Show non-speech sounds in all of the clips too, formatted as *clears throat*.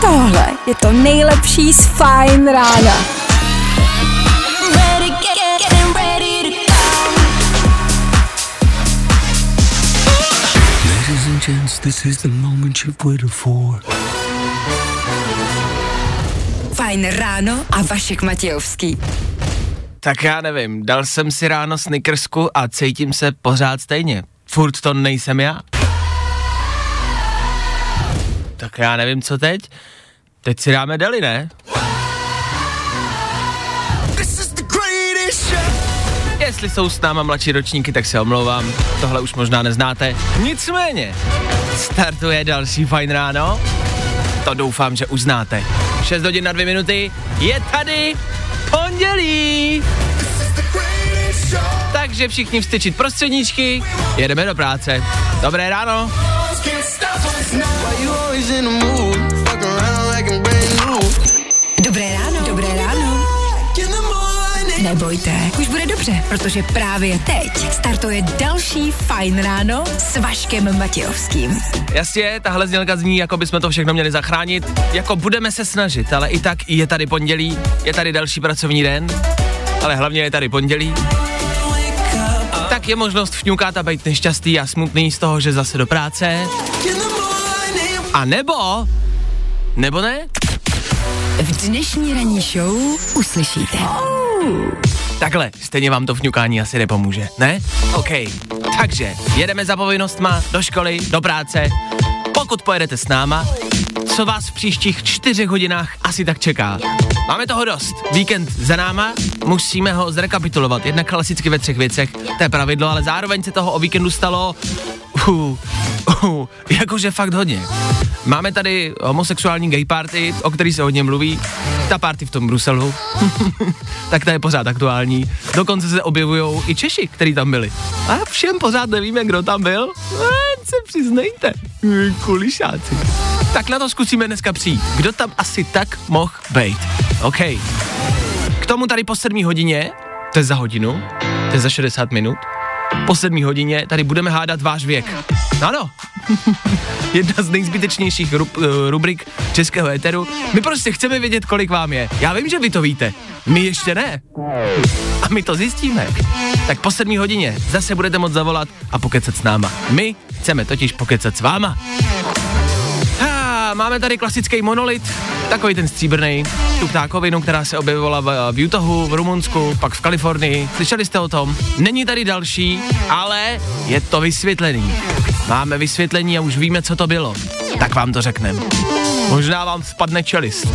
Tohle je to nejlepší z Fine rána. Ladies and gents, this is the moment you've waited for. Fajn ráno a Vašek Matějovský. Tak já nevím, dal jsem si ráno snickersku a cítím se pořád stejně. Furt to nejsem já. Tak já nevím, co teď. Teď si dáme deli, ne? Jestli jsou s náma mladší ročníky, tak se omlouvám. Tohle už možná neznáte. Nicméně, startuje další fajn ráno. To doufám, že uznáte. 6 hodin na 2 minuty. Je tady pondělí. Takže všichni vstyčit prostředníčky, jedeme do práce. Dobré ráno. Dobré ráno. Dobré ráno. Nebojte, už bude dobře, protože právě teď startuje další Fajn ráno s Vaškem Matějovským. Jasně, tahle znělka zní, jako bychom to všechno měli zachránit. Jako budeme se snažit, ale i tak je tady pondělí, je tady další pracovní den, ale hlavně je tady pondělí. Je možnost vňukat a být nešťastný a smutný z toho, že zase do práce. A nebo, nebo ne? V dnešní ranní show uslyšíte. Takhle, stejně vám to vňukání asi nepomůže, ne? OK, takže jedeme za povinnostma do školy, do práce. Pokud pojedete s náma, co vás v příštích čtyřech hodinách asi tak čeká? Máme toho dost. Víkend za náma, musíme ho zrekapitulovat. Jednak klasicky ve třech věcech, to je pravidlo, ale zároveň se toho o víkendu stalo uh, uh, jakože fakt hodně. Máme tady homosexuální gay party, o který se hodně mluví. Ta party v tom Bruselu, *laughs* tak ta je pořád aktuální. Dokonce se objevují i Češi, kteří tam byli. A všem pořád nevíme, kdo tam byl. Ať se přiznejte. Kulišáci. Tak na to zkusíme dneska přijít. Kdo tam asi tak mohl být? OK. K tomu tady po sedmí hodině, to je za hodinu, to je za 60 minut, po sedmí hodině tady budeme hádat váš věk. Ano, *laughs* jedna z nejzbytečnějších rub, eh, rubrik českého éteru. My prostě chceme vědět, kolik vám je. Já vím, že vy to víte. My ještě ne. A my to zjistíme. Tak po sedmí hodině zase budete moct zavolat a pokecat s náma. My chceme totiž pokecat s váma. Máme tady klasický monolit, takový ten stříbrný, tu ptákovinu, která se objevovala v, v Utahu, v Rumunsku, pak v Kalifornii. Slyšeli jste o tom? Není tady další, ale je to vysvětlený. Máme vysvětlení a už víme, co to bylo. Tak vám to řekneme. Možná vám spadne čelist.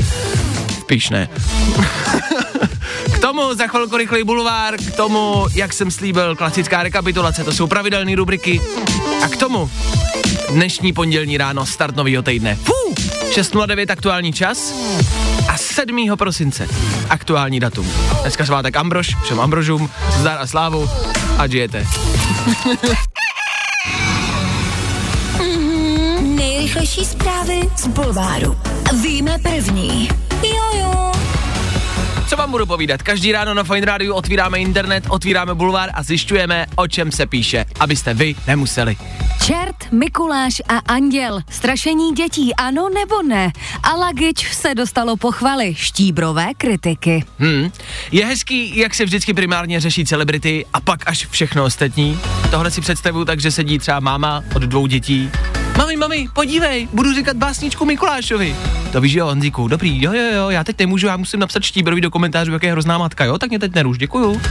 Spíš ne. *laughs* K tomu za chvilku rychlej bulvár, k tomu, jak jsem slíbil, klasická rekapitulace, to jsou pravidelné rubriky. A k tomu dnešní pondělní ráno, start nového týdne. Fú, 6.09 aktuální čas a 7. prosince aktuální datum. Dneska svátek Ambrož, všem Ambrožům, zdar a slávu a žijete. Nejrychlejší zprávy z Bulváru. Víme první. Jojo. Co vám budu povídat? Každý ráno na Fine Radio otvíráme internet, otvíráme bulvár a zjišťujeme, o čem se píše, abyste vy nemuseli. Čert, Mikuláš a Anděl. Strašení dětí, ano nebo ne? A Lagič se dostalo pochvaly, štíbrové kritiky. Hmm. Je hezký, jak se vždycky primárně řeší celebrity a pak až všechno ostatní. Tohle si představuju tak, že sedí třeba máma od dvou dětí. Mami, mami, podívej, budu říkat básničku Mikulášovi. To víš, jo, Honzíku, dobrý, jo, jo, jo, já teď nemůžu, já musím napsat štíbrový do komentářů, jak je hrozná matka, jo, tak mě teď neruš, děkuju.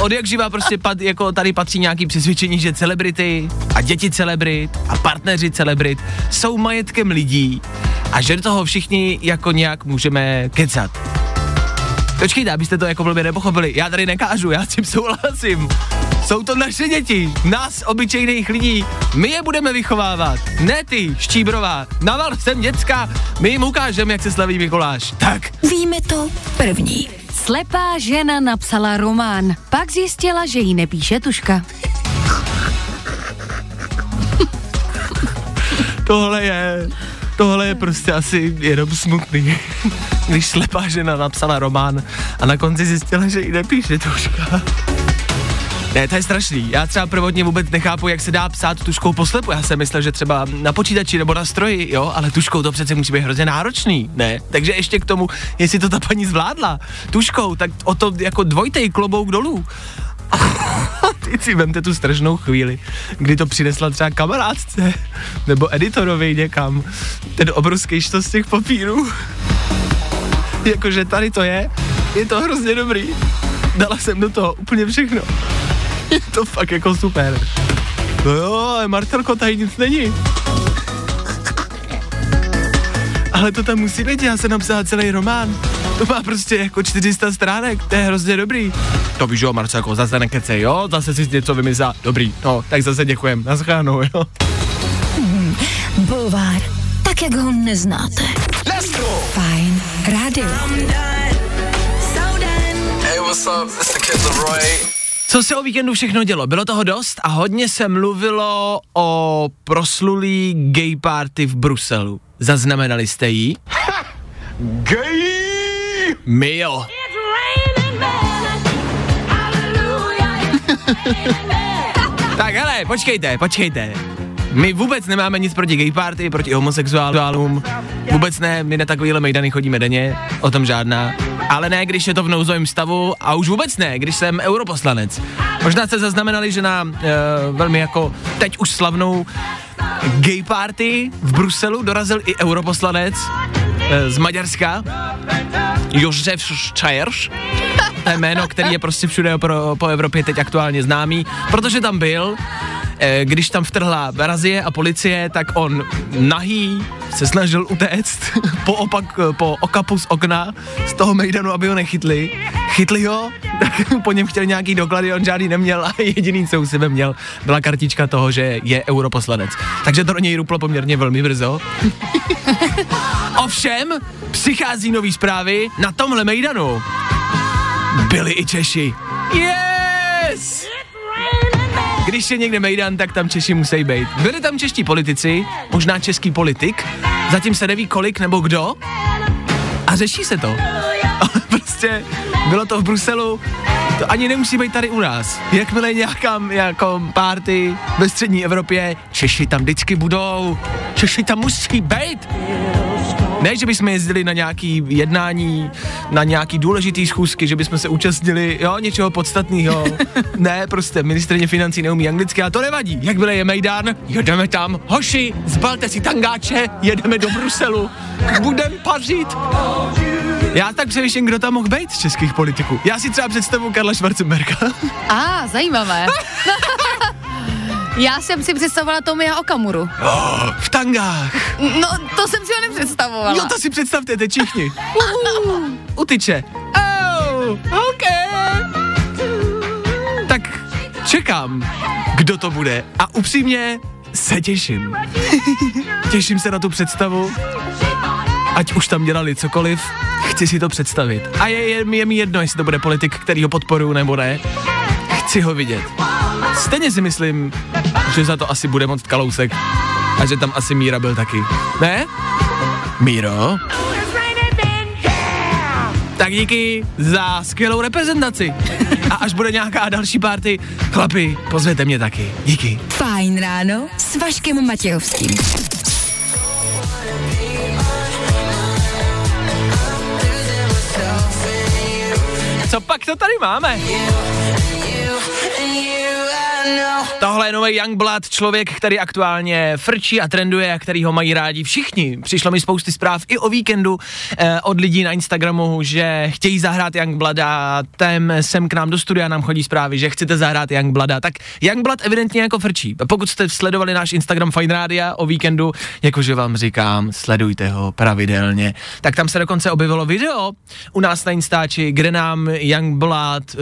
Od jak živa prostě pad, jako tady patří nějaký přesvědčení, že celebrity a děti celebrit a partneři celebrit jsou majetkem lidí a že do toho všichni jako nějak můžeme kecat. Počkejte, abyste to jako blbě nepochopili. Já tady nekážu, já s tím souhlasím. Jsou to naše děti, nás, obyčejných lidí. My je budeme vychovávat. Ne ty, Štíbrová. Naval jsem děcka, my jim ukážeme, jak se slaví Mikuláš. Tak, Víme to první. Slepá žena napsala román, pak zjistila, že jí nepíše tuška. *laughs* tohle je, tohle je prostě asi jenom smutný. Když slepá žena napsala román a na konci zjistila, že jí nepíše tuška. Ne, to je strašný. Já třeba prvotně vůbec nechápu, jak se dá psát tuškou poslepu. Já jsem myslel, že třeba na počítači nebo na stroji, jo, ale tuškou to přece musí být hrozně náročný, ne? Takže ještě k tomu, jestli to ta paní zvládla tuškou, tak o to jako dvojtej klobouk dolů. *laughs* Teď si vemte tu strašnou chvíli, kdy to přinesla třeba kamarádce nebo editorovi někam, ten obrovský z těch papírů. Jakože tady to je, je to hrozně dobrý. Dala jsem do toho úplně všechno. Je *laughs* to fakt jako super. No jo, ale Martelko, tady nic není. Ale to tam musí být, já jsem napsal celý román. To má prostě jako 400 stránek, to je hrozně dobrý. To víš jo, Marcelko, zase nekece, jo, zase si něco vymyslela. Dobrý, no, tak zase děkujem, naschánou, jo. Bulvár, tak jak ho neznáte. Let's go! Fajn rádio. Hey, what's up? It's the Kid Leroy. Co se o víkendu všechno dělo? Bylo toho dost a hodně se mluvilo o proslulý gay party v Bruselu. Zaznamenali jste ji? *laughs* Gay! My jo. *laughs* tak hele, počkejte, počkejte. My vůbec nemáme nic proti gay party, proti homosexuálům. Vůbec ne, my na takovýhle mejdany chodíme denně, o tom žádná. Ale ne, když je to v nouzovém stavu a už vůbec ne, když jsem europoslanec. Možná jste zaznamenali, že na uh, velmi jako teď už slavnou gay party v Bruselu dorazil i europoslanec uh, z Maďarska, Josef Čajerš. To je jméno, který je prostě všude pro, po Evropě teď aktuálně známý, protože tam byl, když tam vtrhla razie a policie, tak on nahý se snažil utéct *laughs* po, opak, po okapu z okna z toho mejdanu, aby ho nechytli. Chytli ho, tak *laughs* po něm chtěli nějaký doklady, on žádný neměl a jediný, co u sebe měl, byla kartička toho, že je europoslanec. Takže to do něj ruplo poměrně velmi brzo. *laughs* Ovšem, přichází nový zprávy na tomhle mejdanu. Byli i Češi. Yes! Když je někde mejdan, tak tam Češi musí být. Byli tam čeští politici, možná český politik, zatím se neví kolik nebo kdo, a řeší se to. *laughs* Prostě bylo to v Bruselu, to ani nemusí být tady u nás. Jakmile nějaká jako party ve střední Evropě, Češi tam vždycky budou. Češi tam musí být. Ne, že bychom jezdili na nějaký jednání, na nějaký důležitý schůzky, že bychom se účastnili, jo, něčeho podstatného. *laughs* ne, prostě ministrině financí neumí anglicky a to nevadí. Jak byl je Mejdan, jedeme tam, hoši, zbalte si tangáče, jedeme do Bruselu, budem pařit. Já tak přemýšlím, kdo tam mohl být z českých politiků. Já si třeba představu Karla Schwarzenberga. A, ah, zajímavé. *laughs* Já jsem si představovala Tomia Okamuru. Oh, v tangách. No, to jsem si ho nepředstavovala. Jo, to si představte, teď všichni. Utyče. Oh, OK. Tak čekám, kdo to bude. A upřímně se těším. *laughs* těším se na tu představu. Ať už tam dělali cokoliv, chci si to představit. A je, je, je mi jedno, jestli to bude politik, který ho podporuju nebo ne. Chci ho vidět. Stejně si myslím, že za to asi bude moc Kalousek a že tam asi Míra byl taky. Ne? Míro? Tak díky za skvělou reprezentaci. A až bude nějaká další party, chlapi, pozvěte mě taky. Díky. Fajn ráno s Vaškem Matějovským. Co pak to tady máme? Tohle je nový Youngblood, člověk, který aktuálně frčí a trenduje a který ho mají rádi všichni. Přišlo mi spousty zpráv i o víkendu eh, od lidí na Instagramu, že chtějí zahrát Youngblooda, tem sem k nám do studia nám chodí zprávy, že chcete zahrát Youngblooda. Tak Youngblood evidentně jako frčí. Pokud jste sledovali náš Instagram Fine Radio o víkendu, jakože vám říkám, sledujte ho pravidelně, tak tam se dokonce objevilo video u nás na Instači, kde nám Youngblood eh,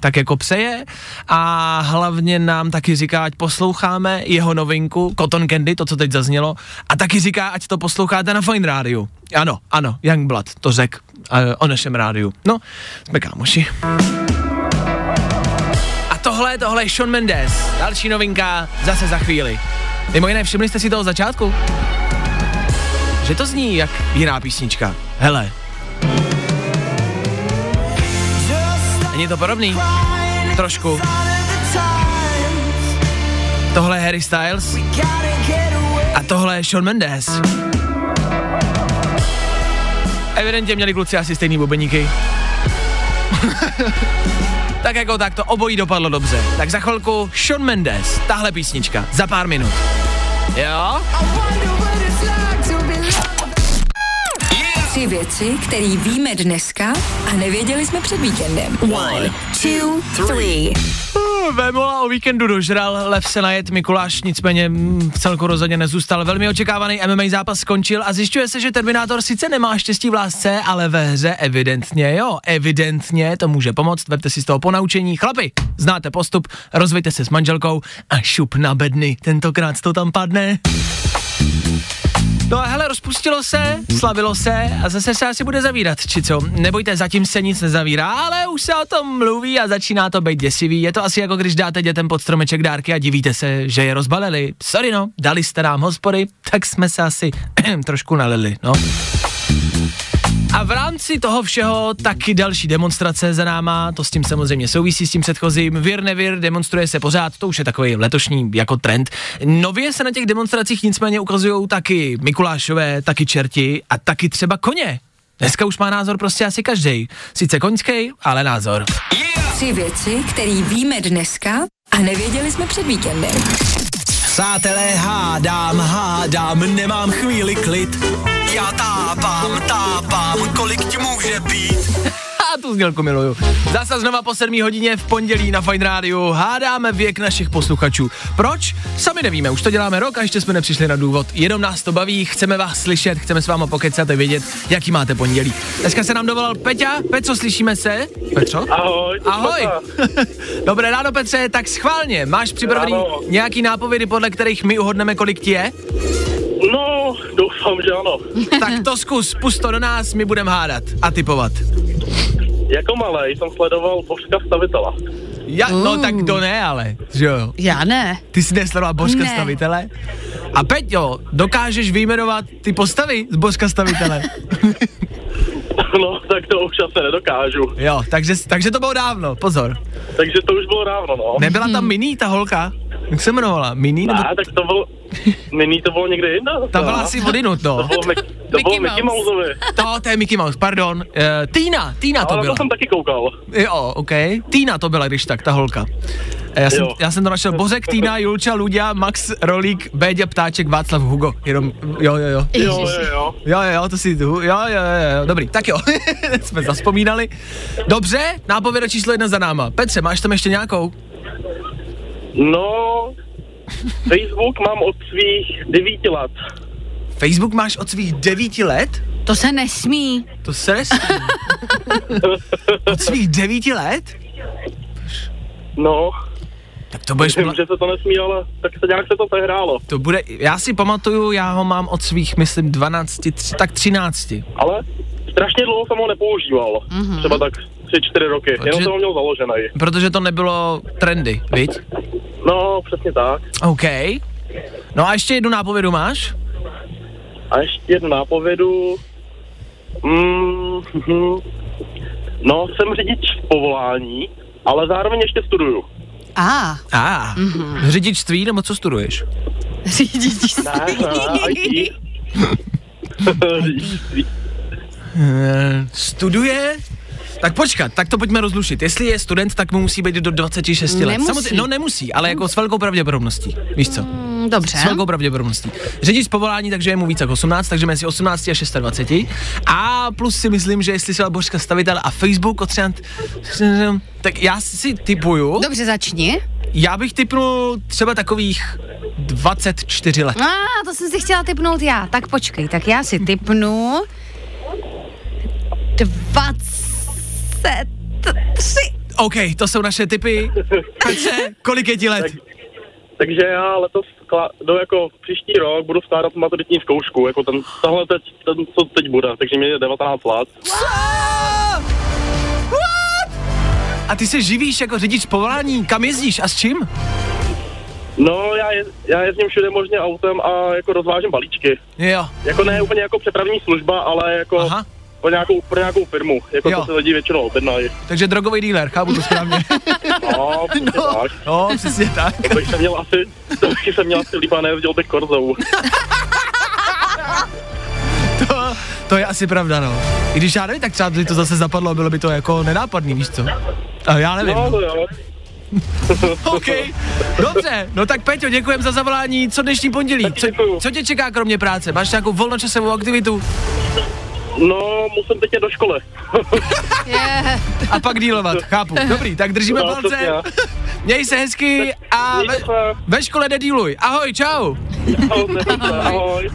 tak jako přeje a hlavně nám taky říká, ať posloucháme jeho novinku Cotton Candy, to, co teď zaznělo, a taky říká, ať to posloucháte na Fine rádiu. Ano, ano, Youngblood, to řek uh, o našem rádiu. No, jsme kámoši. A tohle, tohle je Sean Mendes, další novinka, zase za chvíli. Mimo jiné, všimli jste si toho začátku? Že to zní jak jiná písnička. Hele. Není to podobný? Trošku. Tohle je Harry Styles. A tohle je Shawn Mendes. Evidentně měli kluci asi stejný bubeníky. *laughs* tak jako tak to obojí dopadlo dobře. Tak za chvilku Shawn Mendes, tahle písnička, za pár minut. Jo? Tři věci, které víme dneska a nevěděli jsme před víkendem. One, two, three. Vémola o víkendu dožral, lev se najet, Mikuláš nicméně mm, v celku rozhodně nezůstal. Velmi očekávaný MMA zápas skončil a zjišťuje se, že Terminátor sice nemá štěstí v lásce, ale ve hře evidentně jo, evidentně to může pomoct, vemte si z toho ponaučení. Chlapi, znáte postup, rozvejte se s manželkou a šup na bedny, tentokrát to tam padne. No a hele, rozpustilo se, slavilo se a zase se asi bude zavírat, či co? Nebojte, zatím se nic nezavírá, ale už se o tom mluví a začíná to být děsivý. Je to asi jako když dáte dětem pod stromeček dárky a divíte se, že je rozbalili. Sorry no, dali jste nám hospody, tak jsme se asi *clears throat* trošku nalili, no. A v rámci toho všeho taky další demonstrace za náma, to s tím samozřejmě souvisí s tím předchozím. Vir nevir, demonstruje se pořád, to už je takový letošní jako trend. Nově se na těch demonstracích nicméně ukazují taky Mikulášové, taky čerti a taky třeba koně. Dneska už má názor prostě asi každý. Sice koňský, ale názor. Tři věci, které víme dneska a nevěděli jsme před víkendem. Přátelé, hádám, hádám, nemám chvíli klid. Já tápám, tápám, kolik ti může být. Tu znělku miluju. Zase znova po 7 hodině v pondělí na Fine Radio hádáme věk našich posluchačů. Proč? Sami nevíme, už to děláme rok a ještě jsme nepřišli na důvod. Jenom nás to baví, chceme vás slyšet, chceme s váma pokecat a vědět, jaký máte pondělí. Dneska se nám dovolal Peťa. Peťo, slyšíme se? Petro? Ahoj. Ahoj. *laughs* Dobré ráno, Petře, tak schválně, máš připravený Ráno. nějaký nápovědy, podle kterých my uhodneme, kolik ti je? No, doufám, že ano. Tak to zkus, pust to do nás, my budeme hádat a typovat. Jako malej jsem sledoval božka stavitela. Ja, no tak to ne, ale, že jo. Já ne. Ty jsi nesledoval Božka Ne. stavitele? A Peťo, dokážeš vyjmenovat ty postavy z Božka stavitele? *laughs* No, tak to už asi nedokážu. jo, takže, takže to bylo dávno, pozor. Takže to už bylo dávno, no. Nebyla tam Miní, ta holka? Jak se jmenovala? Miní? Nebo... Ne, tak to bylo... Nyní to bylo někde jinde. Ta byla asi odinut, To no. bylo, Mickey, to bylo Mickey Mouseovi. To, to je Mickey Mouse, pardon. Uh, Týna, Týna to Ale byla. to jsem taky koukal. Jo, OK. Týna to byla, když tak, ta holka. Eh, Já jsem, Jo. já jsem to našel. Bořek, Týna, Julča, Ludia, Max, Rolík, Béďa, Ptáček, Václav, Hugo. Jenom, jo, jo, jo. Jo, jo, jo. Jo, jo, jo, to si tu, jo, jo, jo, jo, dobrý, tak jo, *laughs* jsme zaspomínali. Dobře, nápověda číslo jedna za náma. Petře, máš tam ještě nějakou? No, Facebook mám od svých devíti let. Facebook máš od svých devíti let? To se nesmí. To se nesmí. *laughs* Od svých devíti let? No, Tak to budeš, vím, mla- že se to nesmí, ale tak se nějak se to sehrálo. to bude, já si pamatuju, já ho mám od svých, myslím, 12, tři, tak 13. Ale strašně dlouho jsem ho nepoužíval. Mm-hmm. Třeba tak tři, čtyři roky. Protože- Jenom jsem ho měl založený. Protože to nebylo trendy, viď? No, přesně tak. OK. No a ještě jednu nápovědu máš? A ještě jednu nápovědu. Mm, hm. no, jsem řidič povolání, ale zároveň ještě studuju. A, A, ah, mm-hmm. řidičství nebo co studuješ? řidič. Ne, ne, IT. *laughs* *laughs* Eh, studuje? Tak počkat, tak to pojďme rozlušit. Jestli je student, tak mu musí být do 26 let. Nemusí. Samozřejmě, no nemusí, ale jako s velkou pravděpodobností. Víš co? Mm, Dobře. S velkou pravděpodobností. Řidič z povolání, takže je mu víc jak 18, takže mezi 18 a 26. A plus si myslím, že jestli se Božka stavitel a Facebook 13, tak já si typuju, Dobře, začni. já bych typnul třeba takových 24 let. A, to jsem si chtěla typnout já. Tak počkej, tak já si typnu 23. OK, to jsou naše typy. Petře, kolik je ti let? Takže já letos skla- do jako příští rok budu skládat maturitní zkoušku, jako ten, tohle teď, ten, co teď bude, takže mě je 19 let. A ty se živíš jako řidič povolání, kam jezdíš a s čím? No, já, je, já jezdím všude možně autem a jako rozvážím balíčky. Jo, Jako ne úplně jako přepravní služba, ale jako aha. Pro nějakou, pro nějakou firmu, jako Jo. to se lidi většinou objednají. Takže drogový dealer, chápu to správně. *laughs* No, no, tak. no, přesně tak. To bych se měl asi, to bych se měl asi líp a nejezdil bych korzou. *laughs* To, to je asi pravda, no. I když já nevím, tak třeba by to zase zapadlo, bylo by to jako nenápadný, víš co? A já nevím. No, to jo. *laughs* OK, dobře, no tak Peťo, děkujem za zavolání, co dnešní pondělí? Co, co tě čeká kromě práce? Máš nějakou volnočasovou aktivitu? No, musím teď do školy. *laughs* Je. A pak dílovat, chápu. *laughs* Dobrý, tak držíme No, palce. Měj se hezky a ve, se. ve škole nedýluj. Ahoj, čau. Ahoj, *laughs* Ahoj.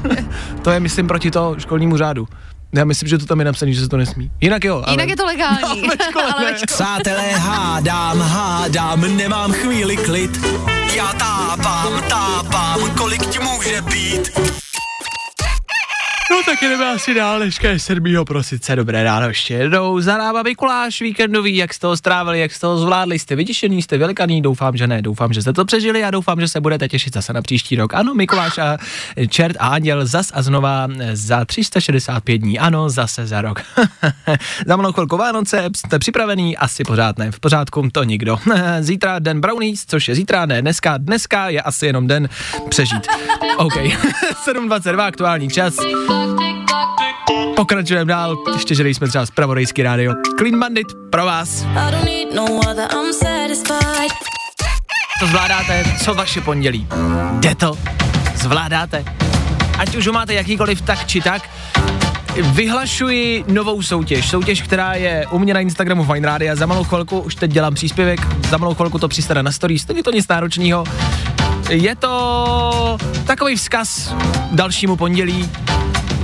To je, myslím, proti to školnímu řádu. Já myslím, že to tam je napsané, že se to nesmí. Jinak jo, ale... Jinak je to legální. No, ale ne. ve škole. Přátelé, hádám, hádám, nemám chvíli klid. Já tápám, tápám, kolik ti může být. No tak jdeme asi dál, dneška je 7. prosince, dobré ráno ještě jednou. Za náma Mikuláš víkendový, jak jste ho strávili, jak jste ho zvládli, jste vytěšený, jste velikaný, doufám, že ne, doufám, že jste to přežili a doufám, že se budete těšit zase na příští rok. Ano, Mikuláš a čert a anděl zas a znova za 365 dní, ano, zase za rok. *laughs* za malou chvilku Vánoce, jste připravený? Asi pořád ne, v pořádku, to nikdo. *laughs* zítra den brownies, což je zítra, ne dneska, dneska je asi jenom den přežít. OK, *laughs* 7.22 aktuální čas. Pokračujeme dál, ještě, že nejsme třeba zpravodajský rádio. Clean Bandit pro vás. No. To zvládáte, co vaše pondělí? Jde to? Zvládáte? Ať už ho máte jakýkoliv tak či tak, vyhlašuji novou soutěž. Soutěž, která je u mě na Instagramu Fine Radio. Za malou chvilku už teď dělám příspěvek, za malou chvilku to přistane na stories, není to nic náročného. Je to takový vzkaz dalšímu pondělí.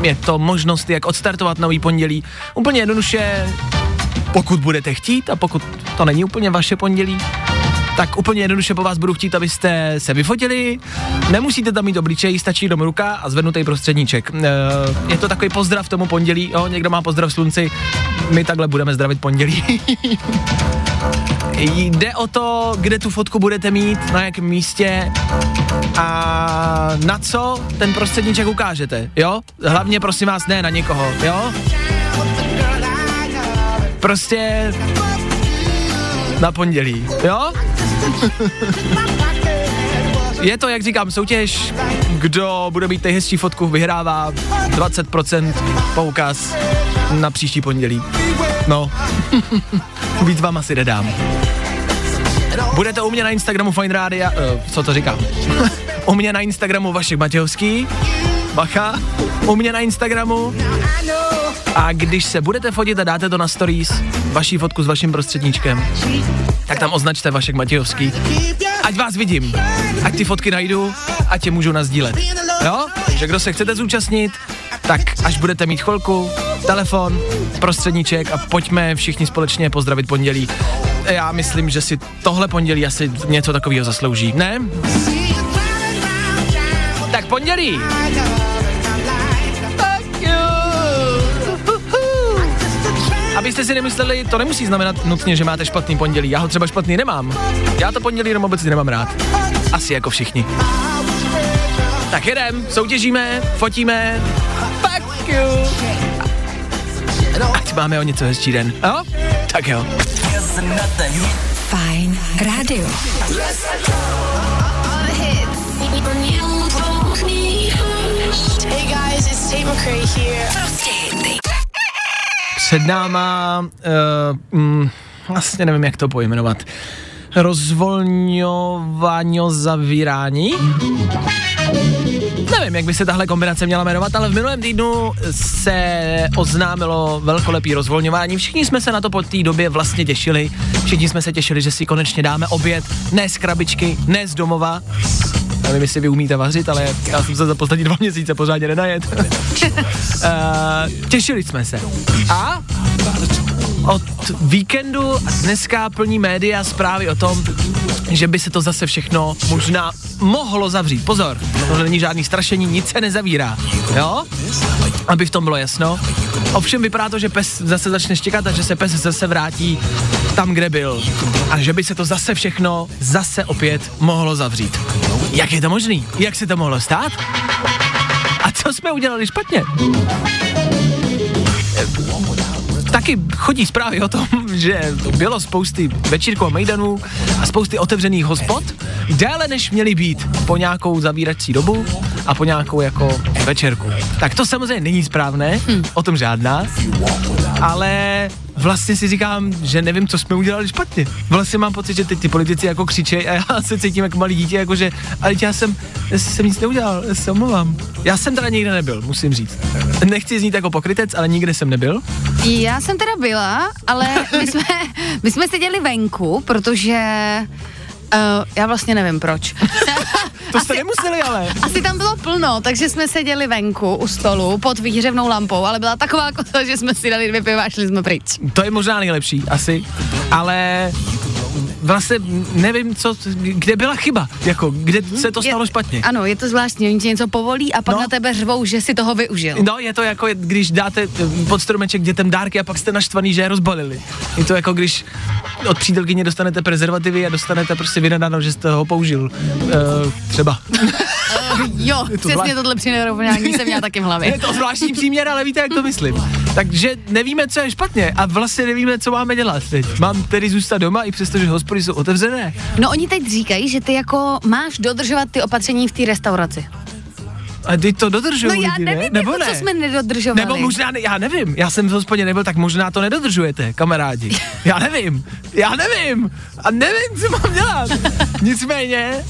Je to možnost, jak odstartovat nový pondělí. Úplně jednoduše, pokud budete chtít a pokud to není úplně vaše pondělí, tak úplně jednoduše po vás budu chtít, abyste se vyfotili. Nemusíte tam mít obličej, stačí jenom ruka a zvednutý prostředníček. E, je to takový pozdrav tomu pondělí, jo, někdo má pozdrav slunci, my takhle budeme zdravit pondělí. *laughs* Jde o to, kde tu fotku budete mít, na jakém místě a na co ten prostředníček ukážete, jo? Hlavně prosím vás ne na někoho, jo? Prostě na pondělí, jo? Je to, jak říkám, soutěž. Kdo bude mít nejhezčí fotku, vyhrává 20% poukaz na příští pondělí. No, *laughs* víc vám asi nedám. Bude to u mě na Instagramu Fine Radio, uh, co to říkám? *laughs* u mě na Instagramu Vašek Matějovský, bacha, u mě na Instagramu a když se budete fotit a dáte to na stories, vaší fotku s vaším prostředníčkem, tak tam označte Vašek Matějovský. Ať vás vidím, ať ty fotky najdu, ať je můžu nazdílet. Jo? Takže kdo se chcete zúčastnit, tak až budete mít chvilku, telefon, prostředníček a pojďme všichni společně pozdravit pondělí. Já myslím, že si tohle pondělí asi něco takového zaslouží, ne? Tak pondělí. Abyste si nemysleli, to nemusí znamenat nutně, že máte špatný pondělí. Já ho třeba špatný nemám. Já to pondělí jenom obecně nemám rád. Asi jako všichni. Tak jedem, soutěžíme, fotíme. Fuck you. Ať máme o něco hezčí den. Jo? Tak jo. Fajn rádio. Hey guys, it's Tate McRae here. Prostě. Před náma, uh, mm, vlastně nevím, jak to pojmenovat, rozvolňování zavírání? Nevím, jak by se tahle kombinace měla jmenovat, ale v minulém týdnu se oznámilo velkolepý rozvolňování. Všichni jsme se na to po té době vlastně těšili. Všichni jsme se těšili, že si konečně dáme oběd, ne z krabičky, ne z domova. Nevím, jestli vy umíte vařit, ale já jsem se za poslední dva měsíce pořádně nenajet. uh, *laughs* těšili jsme se. A od víkendu a dneska plní média zprávy o tom, že by se to zase všechno možná mohlo zavřít. Pozor, to není žádný strašení, nic se nezavírá, jo? Aby v tom bylo jasno. Ovšem vypadá to, že pes zase začne štěkat a že se pes zase vrátí tam, kde byl. A že by se to zase všechno zase opět mohlo zavřít. Jak je to možný? Jak se to mohlo stát? A co jsme udělali špatně? Taky chodí zprávy o tom, *laughs* že bylo spousty večírků a mejdanů a spousty otevřených hospod, déle než měly být po nějakou zavírací dobu a po nějakou jako večerku. Tak to samozřejmě není správné, o tom žádná, ale vlastně si říkám, že nevím, co jsme udělali špatně. Vlastně mám pocit, že teď ty politici jako křičejí a já *laughs* se cítím jako malý dítě, jakože, ale já jsem, já jsem nic neudělal, já se omlouvám. Já jsem teda nikde nebyl, musím říct. Nechci znít jako pokrytec, ale nikde jsem nebyl. Já jsem teda byla, ale my jsme, my jsme seděli venku, protože uh, já vlastně nevím proč. *laughs* To jste nemuseli, ale. Asi tam bylo plno, takže jsme seděli venku u stolu pod výhřevnou lampou, ale byla taková kosa, že jsme si dali dvě piva a šli jsme pryč. To je možná nejlepší, asi. Ale vlastně nevím, co, kde byla chyba, jako, kde se to stalo je, špatně. Ano, je to zvláštní, oni ti něco povolí a pak No. na tebe řvou, že si toho využil. No, je to jako, když dáte eh, pod stromeček dětem dárky a pak jste naštvaný, že je rozbalili. Je to jako, když od přítelkyně dostanete prezervativy a dostanete prostě vynadáno, že jste ho použil. Uh, třeba. Jo, Je to přesně tohle přirovnání jsem měla taky v hlavě. Je to zvláštní příměr, ale víte, jak to myslím. Takže nevíme, co je špatně a vlastně nevíme, co máme dělat teď. Mám tedy zůstat doma, i přesto, že hospody jsou otevřené. No oni teď říkají, že ty jako máš dodržovat ty opatření v té restauraci. A ty to dodržují No já lidi, nevím, ne? jako, Nebo ne? co jsme nedodržovali. Nebo možná, ne, já nevím, já jsem v hospodě nebyl, tak možná to nedodržujete, kamarádi. *laughs* Já nevím, já nevím a nevím, co mám dělat. *laughs* Nicméně,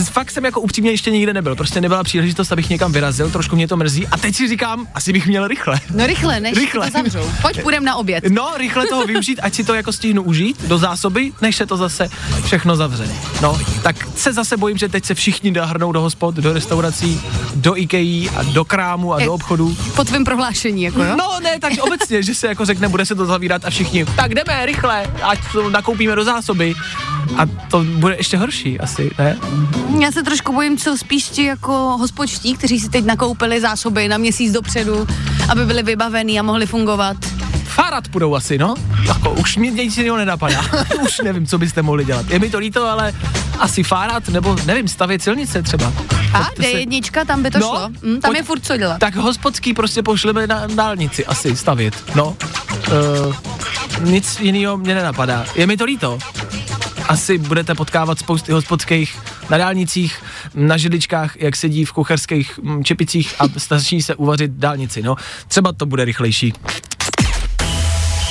fakt jsem jako upřímně ještě nikde nebyl, prostě nebyla příležitost, abych někam vyrazil, trošku mě to mrzí a teď si říkám, asi bych měl rychle. No rychle, než Rychle. to zavřou. Pojď, půjdem na oběd. No, rychle toho využít, ať si to jako stihnu užít do zásoby, než se to zase všechno zavře. No, tak se zase bojím, že teď se všichni zahrnou do hospod, do restaurací, do IKEA a do krámu a Jak- do obchodu. Po tvém prohlášení, jako jo? No ne, tak obecně, že se jako řekne, bude se to zavírat a všichni, tak jdeme rychle, ať to nakoupíme do zásoby. A to bude ještě horší asi, ne? Já se trošku bojím, co spíš ti jako hospodští, kteří si teď nakoupili zásoby na měsíc dopředu, aby byli vybavený a mohli fungovat. Fárat půjdou asi, no. Jako, už mě nic jiného nenapadá. *laughs* už nevím, co byste mohli dělat. Je mi to líto, ale asi fárat, nebo nevím, stavět silnice třeba. A Pojďte se- D1, tam by to No, šlo. Hm, tam pojď- je furt co dělat. Tak hospodský prostě pošleme na dálnici asi stavět, no. Uh, nic jiného mě nenapadá. Je mi to líto. Asi budete potkávat spousty hospodských na dálnicích, na židličkách, jak sedí v kucharských mm, čepicích a snaží se uvařit dálnici, no. Třeba to bude rychlejší.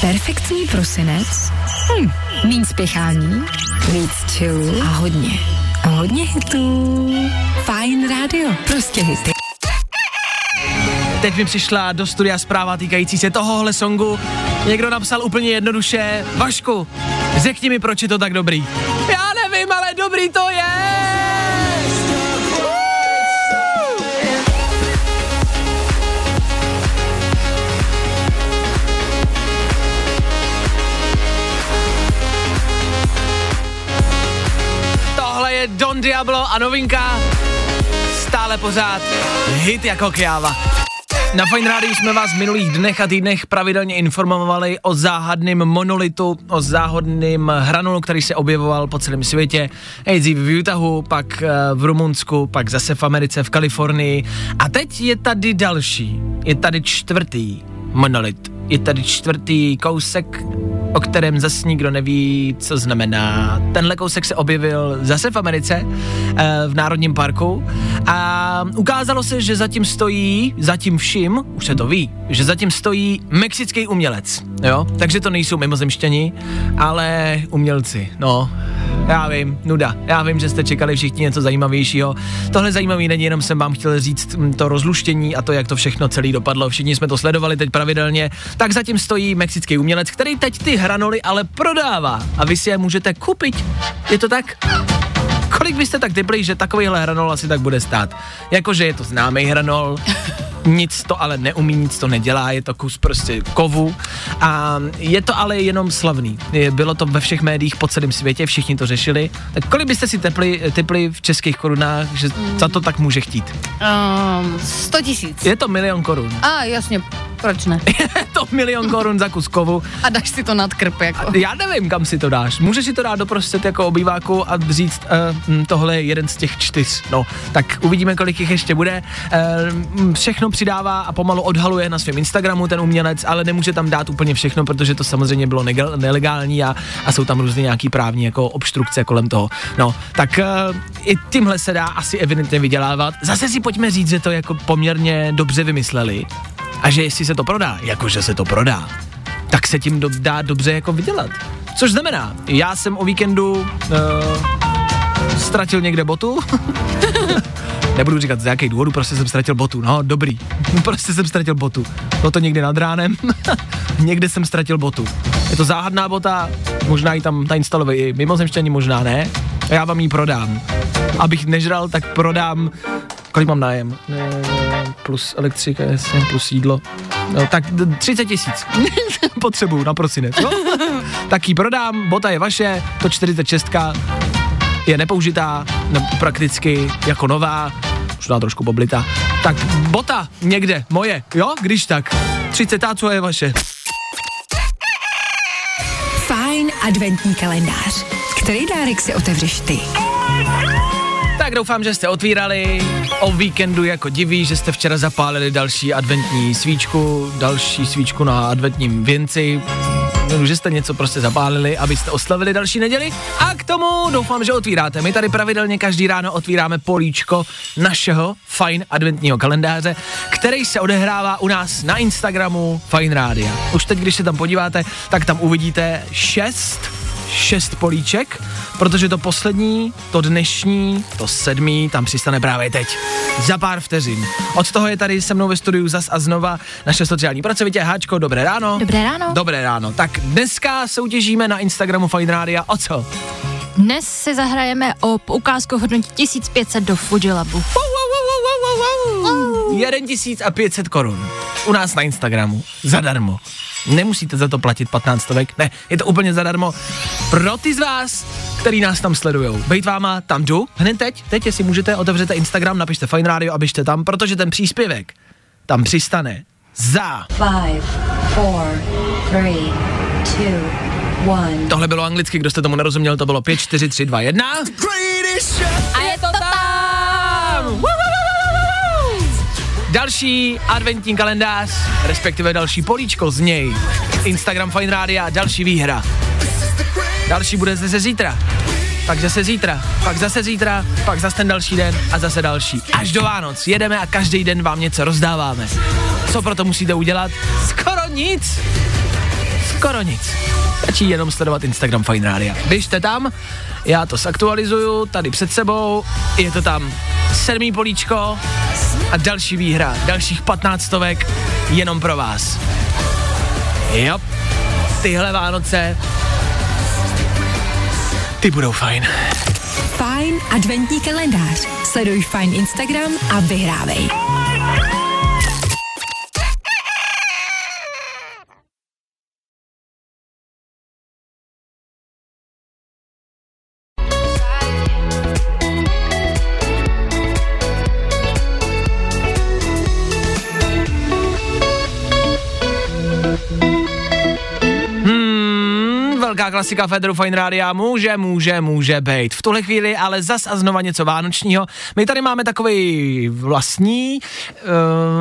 Perfektní prosinec? Hm, míň spěchání, víc chillu a hodně, a hodně hitů. Fajn rádio, prostě hity. Teď mi přišla do studia zpráva týkající se tohohle songu. Někdo napsal úplně jednoduše, Vašku, řekni mi, proč je to tak dobrý. Já nevím, ale dobrý to je! Tohle je Don Diablo a novinka stále pořád hit jako kjáva. Na Fine Radio jsme vás v minulých dnech a týdnech pravidelně informovali o záhadném monolitu, o záhadném hranolu, který se objevoval po celém světě. Nejdřív v Utahu, pak eh, v Rumunsku, pak zase v Americe, v Kalifornii. A teď je tady další, je tady čtvrtý monolit. Je tady čtvrtý kousek, o kterém zase nikdo neví, co znamená. Tenhle kousek se objevil zase v Americe, eh, v Národním parku a ukázalo se, že zatím stojí, zatím vším, už se to ví, že zatím stojí mexický umělec, jo? Takže to nejsou mimozemšťani, ale umělci, no. Já vím, nuda. Já vím, že jste čekali všichni něco zajímavějšího. Tohle zajímavý není, jenom jsem vám chtěl říct to rozluštění a to, jak to všechno celý dopadlo. Všichni jsme to sledovali teď pravidelně. Tak zatím stojí mexický umělec, který teď ty hranoly ale prodává a vy si je můžete koupit. Je to tak? Kolik byste tak typli, že takovýhle hranol asi tak bude stát? Jakože je to známý hranol, *laughs* nic to ale neumí, nic to nedělá, je to kus prostě kovu a je to ale jenom slavný. Bylo to ve všech médiích po celém světě, všichni to řešili. Tak kolik byste si tepli, typli v českých korunách, že za to tak může chtít? Um, 100 tisíc. Je to milion korun. A jasně, proč ne? *laughs* Je to milion korun za kus kovu. A dáš si to nad krp, jako. Já nevím, kam si to dáš. Můžeš si to dát do prostě jako obýváku a říct, uh, tohle je jeden z těch čtyř. No, tak uvidíme, kolik jich ještě bude. Uh, všechno přidává a pomalu odhaluje na svém Instagramu ten umělec, ale nemůže tam dát úplně všechno, protože to samozřejmě bylo nege- nelegální a, a jsou tam různé nějaký právní jako obstrukce kolem toho. No, tak uh, i tímhle se dá asi evidentně vydělávat. Zase si pojďme říct, že to jako poměrně dobře vymysleli a že jestli se to prodá, jakože se to prodá, tak se tím do, dá dobře jako vydělat. Což znamená, já jsem o víkendu uh, ztratil někde botu, *laughs* Nebudu říkat z jakých důvodů, prostě jsem ztratil botu. No, dobrý. *laughs* prostě jsem ztratil botu. Bylo to někdy nad ránem. *laughs* někde jsem ztratil botu. Je to záhadná bota, možná ji tam nainstalují i mimozemštění, možná ne. A já vám ji prodám. Abych nežral, tak prodám kolik mám nájem? Ne, plus elektrika, jasně, plus jídlo. No, tak 30 tisíc. *laughs* Potřebuju na prosinec, no? tak ji prodám, bota je vaše, to 46 je nepoužitá, ne, prakticky jako nová, možná trošku boblita. Tak bota někde, moje, jo, když tak. 30 co je vaše. Fajn adventní kalendář. Který dárek si otevřeš ty? Tak doufám, že jste otvírali o víkendu jako diví, že jste včera zapálili další adventní svíčku, další svíčku na adventním věnci, no, že jste něco prostě zapálili, abyste oslavili další neděli. A k tomu doufám, že otvíráte. My tady pravidelně každý ráno otvíráme políčko našeho fajn adventního kalendáře, který se odehrává u nás na Instagramu Fine Radio. Už teď, když se tam podíváte, tak tam uvidíte šest šest políček, protože to poslední, to dnešní, to sedmý, tam přistane právě teď. Za pár vteřin. Od toho je tady se mnou ve studiu zas a znova naše sociální pracovitě. Háčko, dobré ráno. Dobré ráno. Dobré ráno. Tak dneska soutěžíme na Instagramu Fine Radio. O co? Dnes si zahrajeme o ukázku hodnotí 1500 do Fujilabu. 1500 korun. U nás na Instagramu. Zadarmo. Nemusíte za to platit 15 stovek, ne, je to úplně zadarmo. Pro ty z vás, který nás tam sledujou. Bejt váma, tam jdu, hned teď, teď, jestli můžete, otevřete Instagram, napište Fine Radio a běžte tam, protože ten příspěvek tam přistane za... Five, four, three, two, one. Tohle bylo anglicky, kdo jste tomu nerozuměl, to bylo 5, 4, 3, 2, 1. A je to tam! Další adventní kalendář, respektive další políčko z něj. Instagram Fine Radio, další výhra. Další bude zase zítra. Pak zase zítra, pak zase zítra, pak zase ten další den a zase další. Až do Vánoc jedeme a každý den vám něco rozdáváme. Co pro to musíte udělat? Skoro nic. Skoro nic. Stačí jenom sledovat Instagram Fine Radio. Běžte tam, já to zaktualizuju tady před sebou, je to tam sedmý políčko a další výhra, dalších 15 stovek jenom pro vás. Jo, tyhle Vánoce, ty budou fajn. Fajn adventní kalendář. Sleduj Fajn Instagram a vyhrávej. Velká klasika Federu Fine Rádia může, může, může být. V tuhle chvíli ale zas a znova něco vánočního. My tady máme takový vlastní uh,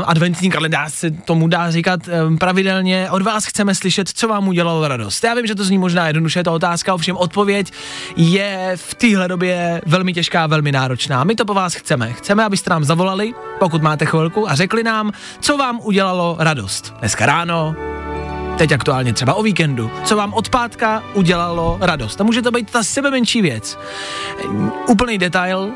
adventní kalendář, se tomu dá říkat um, pravidelně. Od vás chceme slyšet, co vám udělalo radost. Já vím, že to zní možná jednoduše, ta otázka, ovšem odpověď je v téhle době velmi těžká, velmi náročná. My to po vás chceme. Chceme, abyste nám zavolali, pokud máte chvilku, a řekli nám, co vám udělalo radost. Dneska ráno, teď aktuálně třeba o víkendu, co vám od pátka udělalo radost. A může to být ta sebe menší věc. Úplný detail,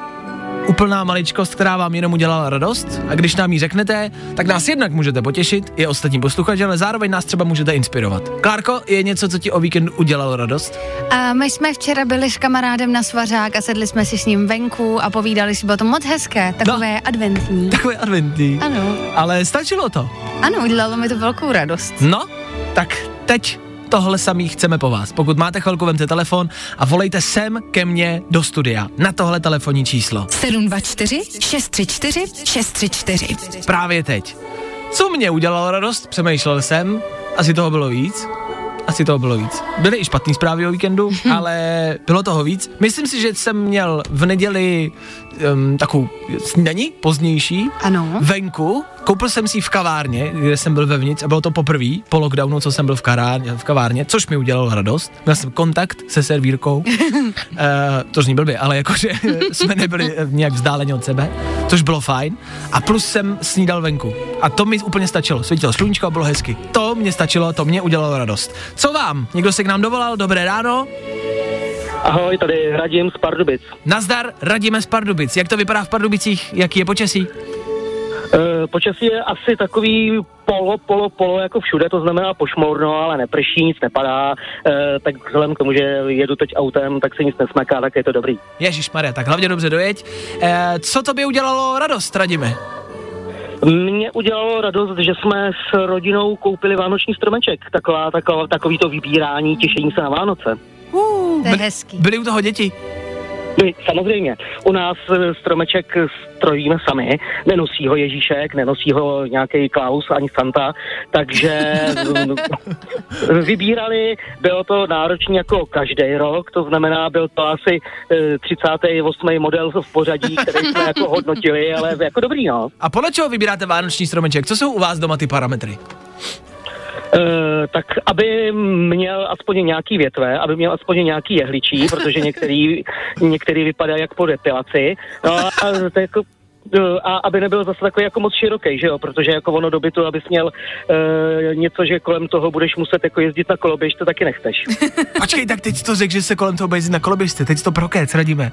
úplná maličkost, která vám jenom udělala radost a když nám ji řeknete, tak nás jednak můžete potěšit, i ostatní posluchači, ale zároveň nás třeba můžete inspirovat. Klárko, je něco, co ti o víkendu udělalo radost? A my jsme včera byli s kamarádem na svařák a sedli jsme si s ním venku a povídali si, bylo to moc hezké, takové no. adventní. Takové adventní. Ano, Ale stačilo to. ano, udělalo mi to velkou radost. No, tak teď tohle samý chceme po vás. Pokud máte chvilku, vemte telefon a volejte sem ke mně do studia na tohle telefonní číslo. 724 634 634. Právě teď. Co mě udělalo radost? Přemýšlel jsem. Asi toho bylo víc. Asi toho bylo víc. Byly i špatný zprávy o víkendu, *laughs* ale bylo toho víc. Myslím si, že jsem měl v neděli um, takovou snídaní, pozdější, Ano. venku, Koupil jsem si ji v kavárně, kde jsem byl vevnitř a bylo to poprvé po lockdownu, co jsem byl v, karárně, v kavárně, což mi udělalo radost. Měl jsem kontakt se servírkou, uh, *laughs* to zní blbě, ale jakože *laughs* jsme nebyli eh, nějak vzdáleni od sebe, což bylo fajn. A plus jsem snídal venku. A to mi úplně stačilo. Svítilo sluníčko a bylo hezky. To mě stačilo, to mě udělalo radost. Co vám? Někdo se k nám dovolal? Dobré ráno. Ahoj, tady Radim z Pardubic. Nazdar, radíme z Pardubic. Jak to vypadá v Pardubicích? Jaký je počasí? E, počasí je asi takový polo, polo, polo jako všude, to znamená pošmourno, ale neprší, nic nepadá, e, tak vzhledem k tomu, že jedu teď autem, tak se nic nesmaká, tak je to dobrý. Ježíš Maria, tak hlavně dobře dojeď. E, co to by udělalo radost, radíme? Mně udělalo radost, že jsme s rodinou koupili vánoční stromeček, taková, taková, takový to vybírání, těšení se na Vánoce. Uh, to je hezký. Byli u toho děti? My, samozřejmě. U nás eh, stromeček strojíme sami, nenosí ho Ježíšek, nenosí ho nějaký Klaus ani Santa, takže mm, *laughs* vybírali, bylo to náročné jako každý rok, to znamená, byl to asi eh, 38. model v pořadí, který jsme *laughs* jako hodnotili, ale jako dobrý, no. A podle čeho vybíráte vánoční stromeček? Co jsou u vás doma ty parametry? Uh, tak aby měl aspoň nějaký větve, aby měl aspoň nějaký jehličí, protože některý, některý vypadá jak po depilaci. No a to jako eh, a aby nebyl zase takový jako moc široký, že jo, protože jako ono do bytu, abys měl uh, něco, že kolem toho budeš muset jako jezdit na koloběž, to taky nechceš. *laughs* Počkej, tak teď to řekl, že se kolem toho bude jezdit na koloběžce, teď to prokec, radíme.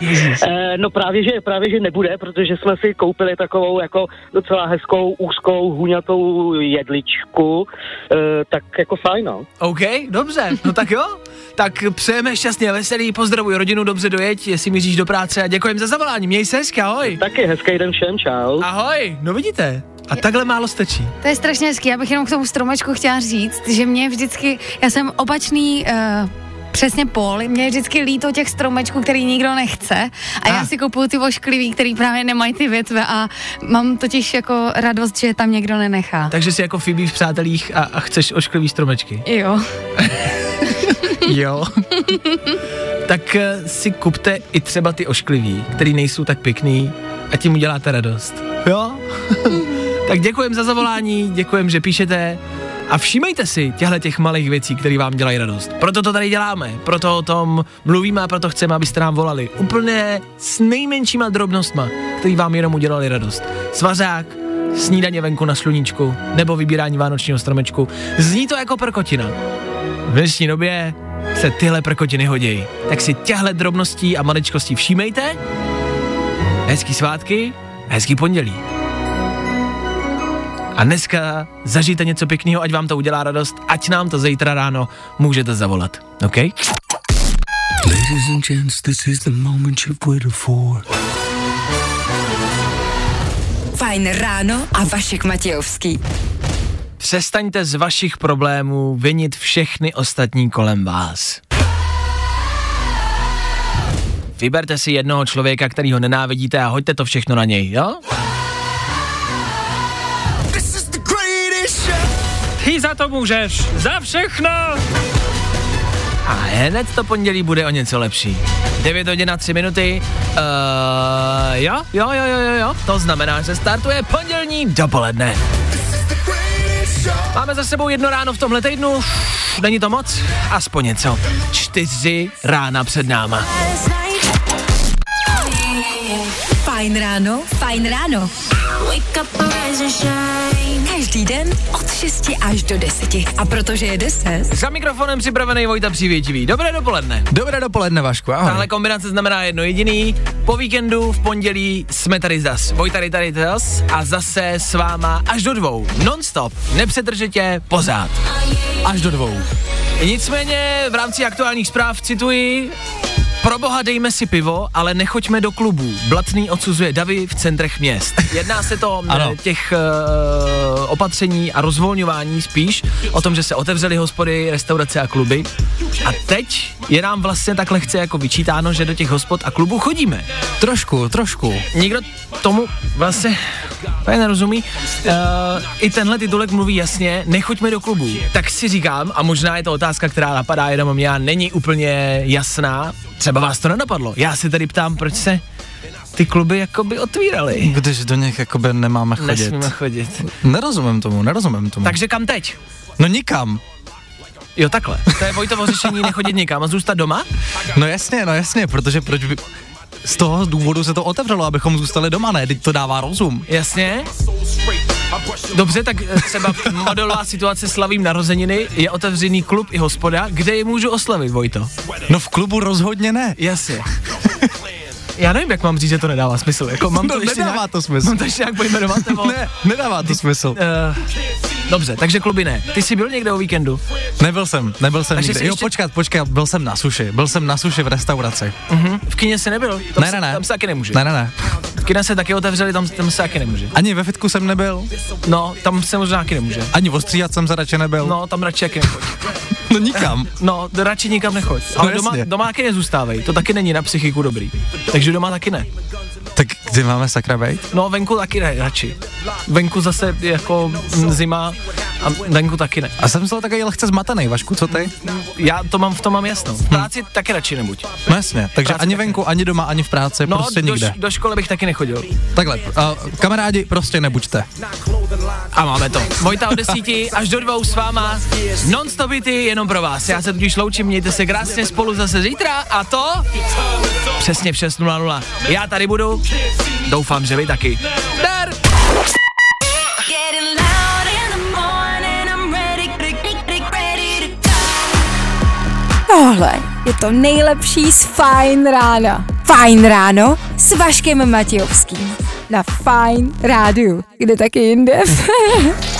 Ježíš. Uh, no právě že, právě, že nebude, protože jsme si koupili takovou jako docela hezkou, úzkou, hůňatou jedličku, uh, tak jako fajn, no. OK, dobře, no tak jo. Tak přejeme šťastně a veselý, pozdravuj rodinu, dobře dojeď, jestli míříš do práce a děkujem za zavolání, měj se hezky, ahoj. Taky hezký den všem, čau. Ahoj, no vidíte, a takhle málo stačí. To je strašně hezký, já bych jenom k tomu stromečku chtěla říct, že mě vždycky, já jsem opačný uh, Přesně pol, mě je vždycky líto těch stromečků, který nikdo nechce a já Ah. si kupuju ty ošklivý, který právě nemají ty větve a mám totiž jako radost, že je tam někdo nenechá. Takže jsi jako Phoebe v Přátelích a, a chceš ošklivý stromečky. Jo. *laughs* Jo. tak eh, si kupte i třeba ty ošklivý, který nejsou tak pěkný a tím uděláte radost. Jo? *laughs* tak děkujem za zavolání, děkujem, že píšete a všímejte si těchto těch malých věcí, které vám dělají radost. Proto to tady děláme, proto o tom mluvíme a proto chceme, abyste nám volali. Úplně s nejmenšíma drobnostma, který vám jenom udělali radost. Svařák, snídaně venku na sluníčku nebo vybírání vánočního stromečku. Zní to jako prkotina. V dnešní době se tyhle prkotiny hodějí. Tak si těhle drobností a maličkostí všímejte. Hezký svátky, hezký pondělí. A dneska zažijte něco pěkného, ať vám to udělá radost, ať nám to zítra ráno můžete zavolat. OK? Ladies and gents, this is the moment you've waited for. Fajn ráno a Vašek Matějovský. Přestaňte z vašich problémů vinit všechny ostatní kolem vás. Vyberte si jednoho člověka, který ho nenávidíte a hoďte to všechno na něj, jo? Za to můžeš, za všechno! A hned to pondělí bude o něco lepší. 9 hodin a 3 minuty. Uh, jo, jo, jo, jo, jo, jo. To znamená, že startuje pondělní dopoledne. Máme za sebou jedno ráno v tomhle týdnu. Není to moc? Aspoň něco. Čtyři rána před náma. Fajn ráno, fajn ráno. Každý den od 6 až do 10. A protože je 10, Za mikrofonem připravený Vojta Přivětivý. Dobré dopoledne. Dobré dopoledne, Vašku, ahoj. Tahle kombinace znamená jedno jediný. Po víkendu v pondělí jsme tady zas. Vojta tady tady zas a zase s váma až do dvou. Non-stop, nepřetržitě, pořád. Až do dvou. Nicméně v rámci aktuálních zpráv cituji pro boha dejme si pivo, ale nechoďme do klubů. Blatný odsuzuje davy v centrech měst. Jedná se to Ano. ano. těch uh, opatření a rozvolňování spíš o tom, že se otevřely hospody, restaurace a kluby. A teď je nám vlastně tak lehce jako vyčítáno, že do těch hospod a klubů chodíme. Trošku, trošku. Nikdo tomu vlastně úplně nerozumí. Uh, I tenhle titulek mluví jasně, nechoďme do klubů. Tak si říkám, a možná je to otázka, která napadá jenom mě a není úplně jasná, třeba vás to nenapadlo. Já se tady ptám, proč se ty kluby jakoby otvíraly. Když do nich jakoby nemáme chodit. Nesmíme chodit. Nerozumím tomu, nerozumím tomu. Takže kam teď? No nikam. Jo, takhle. To je Vojtovo řešení nechodit nikam a zůstat doma? No jasně, no jasně, protože proč by... Z toho důvodu se to otevřelo, abychom zůstali doma, ne? Teď to dává rozum. Jasně. Dobře, tak eh, třeba *laughs* modelová situace slavím narozeniny, je otevřený klub i hospoda, kde je můžu oslavit, Vojto? No v klubu rozhodně ne. Jasně. Já nevím, jak mám říct, že to nedává smysl. Jako, mám No, to ještě nedává nějak, to smysl. Mám to ještě nějak pojmenovat, nebo? Ne, nedává to smysl. Uh, dobře, takže kluby ne. Ty jsi byl někde o víkendu? Nebyl jsem, nebyl jsem Takže nikde. Jo, ještě- počkat, počkat, byl jsem na suši. Byl jsem na suši v restauraci. Uh-huh. V kině jsi nebyl? Tam Ne, se, ne, ne. Tam se taky nemůže. Ne, ne, ne. Kina se taky otevřeli, tam, tam se taky nemůže. Ani ve fitku jsem nebyl, No, tam se možná taky nemůže. ani ostříhat jsem se radši nebyl. No, tam radši taky nechoď. *laughs* no nikam. No, radši nikam nechoď. Ale doma, jasně. doma taky nezůstávej, to taky není na psychiku dobrý. Takže doma taky ne. Kdy máme sakra bejt? No, venku taky ne, radši. Venku zase jako zima a venku taky ne. A jsem z toho takový lehce zmatený, Vašku, co ty? Já to mám, v tom mám jasno. V práci taky radši nebuď. No jasně, takže ani venku, ani doma, ani v práci, No, prostě do, nikde. do školy bych taky nechodil. Takhle, uh, kamarádi, prostě nebuďte. A máme to. Vojta od desíti až do dvou s váma. Hity jenom pro vás. Já se tudíž loučím, mějte se krásně spolu zase zítra a to přesně v 6.00. Já tady budu, doufám, že vy taky. Dar! Tohle je to nejlepší z Fajn rána. Fajn ráno s Vaškem Matějovským. Na Fajn rádiu. Kde taky jinde? *laughs*